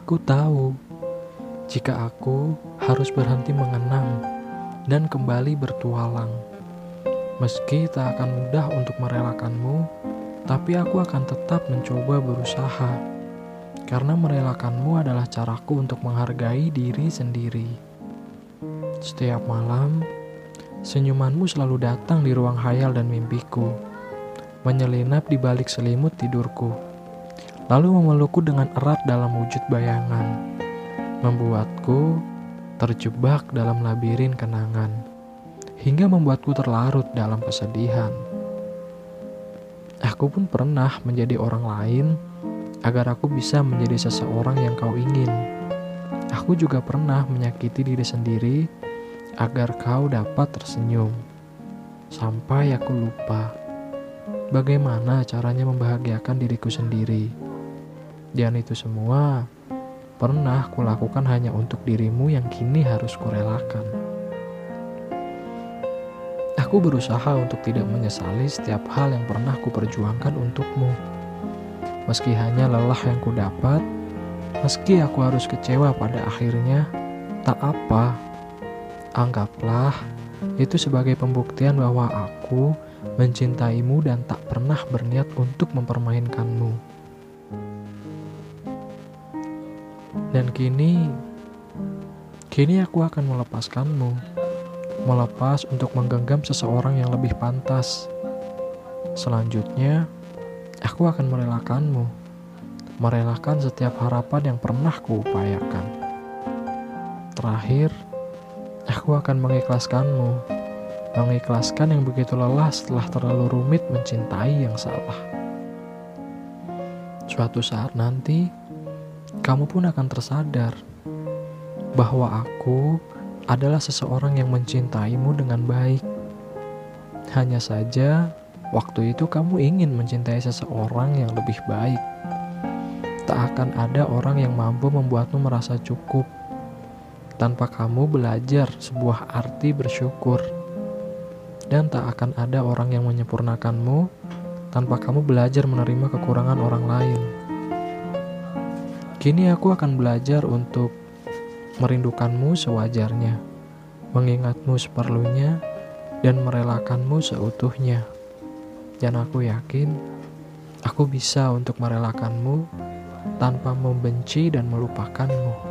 Aku tahu jika aku harus berhenti mengenang dan kembali bertualang. Meski tak akan mudah untuk merelakanmu, tapi aku akan tetap mencoba berusaha. Karena merelakanmu adalah caraku untuk menghargai diri sendiri. Setiap malam, senyumanmu selalu datang di ruang hayal dan mimpiku, menyelinap di balik selimut tidurku, lalu memelukku dengan erat dalam wujud bayangan, membuatku terjebak dalam labirin kenangan, hingga membuatku terlarut dalam kesedihan. Aku pun pernah menjadi orang lain agar aku bisa menjadi seseorang yang kau ingin. Aku juga pernah menyakiti diri sendiri agar kau dapat tersenyum. Sampai aku lupa bagaimana caranya membahagiakan diriku sendiri. Dan itu semua pernah kulakukan hanya untuk dirimu yang kini harus kurelakan. Aku berusaha untuk tidak menyesali setiap hal yang pernah kuperjuangkan untukmu Meski hanya lelah yang ku dapat, meski aku harus kecewa pada akhirnya, tak apa. Anggaplah itu sebagai pembuktian bahwa aku mencintaimu dan tak pernah berniat untuk mempermainkanmu. Dan kini, kini aku akan melepaskanmu, melepas untuk menggenggam seseorang yang lebih pantas. Selanjutnya, aku akan merelakanmu, merelakan setiap harapan yang pernah kuupayakan. Terakhir, aku akan mengikhlaskanmu, mengikhlaskan yang begitu lelah setelah terlalu rumit mencintai yang salah. Suatu saat nanti, kamu pun akan tersadar bahwa aku adalah seseorang yang mencintaimu dengan baik. Hanya saja, Waktu itu kamu ingin mencintai seseorang yang lebih baik. Tak akan ada orang yang mampu membuatmu merasa cukup tanpa kamu belajar sebuah arti bersyukur. Dan tak akan ada orang yang menyempurnakanmu tanpa kamu belajar menerima kekurangan orang lain. Kini aku akan belajar untuk merindukanmu sewajarnya, mengingatmu seperlunya, dan merelakanmu seutuhnya. Dan aku yakin aku bisa untuk merelakanmu tanpa membenci dan melupakanmu.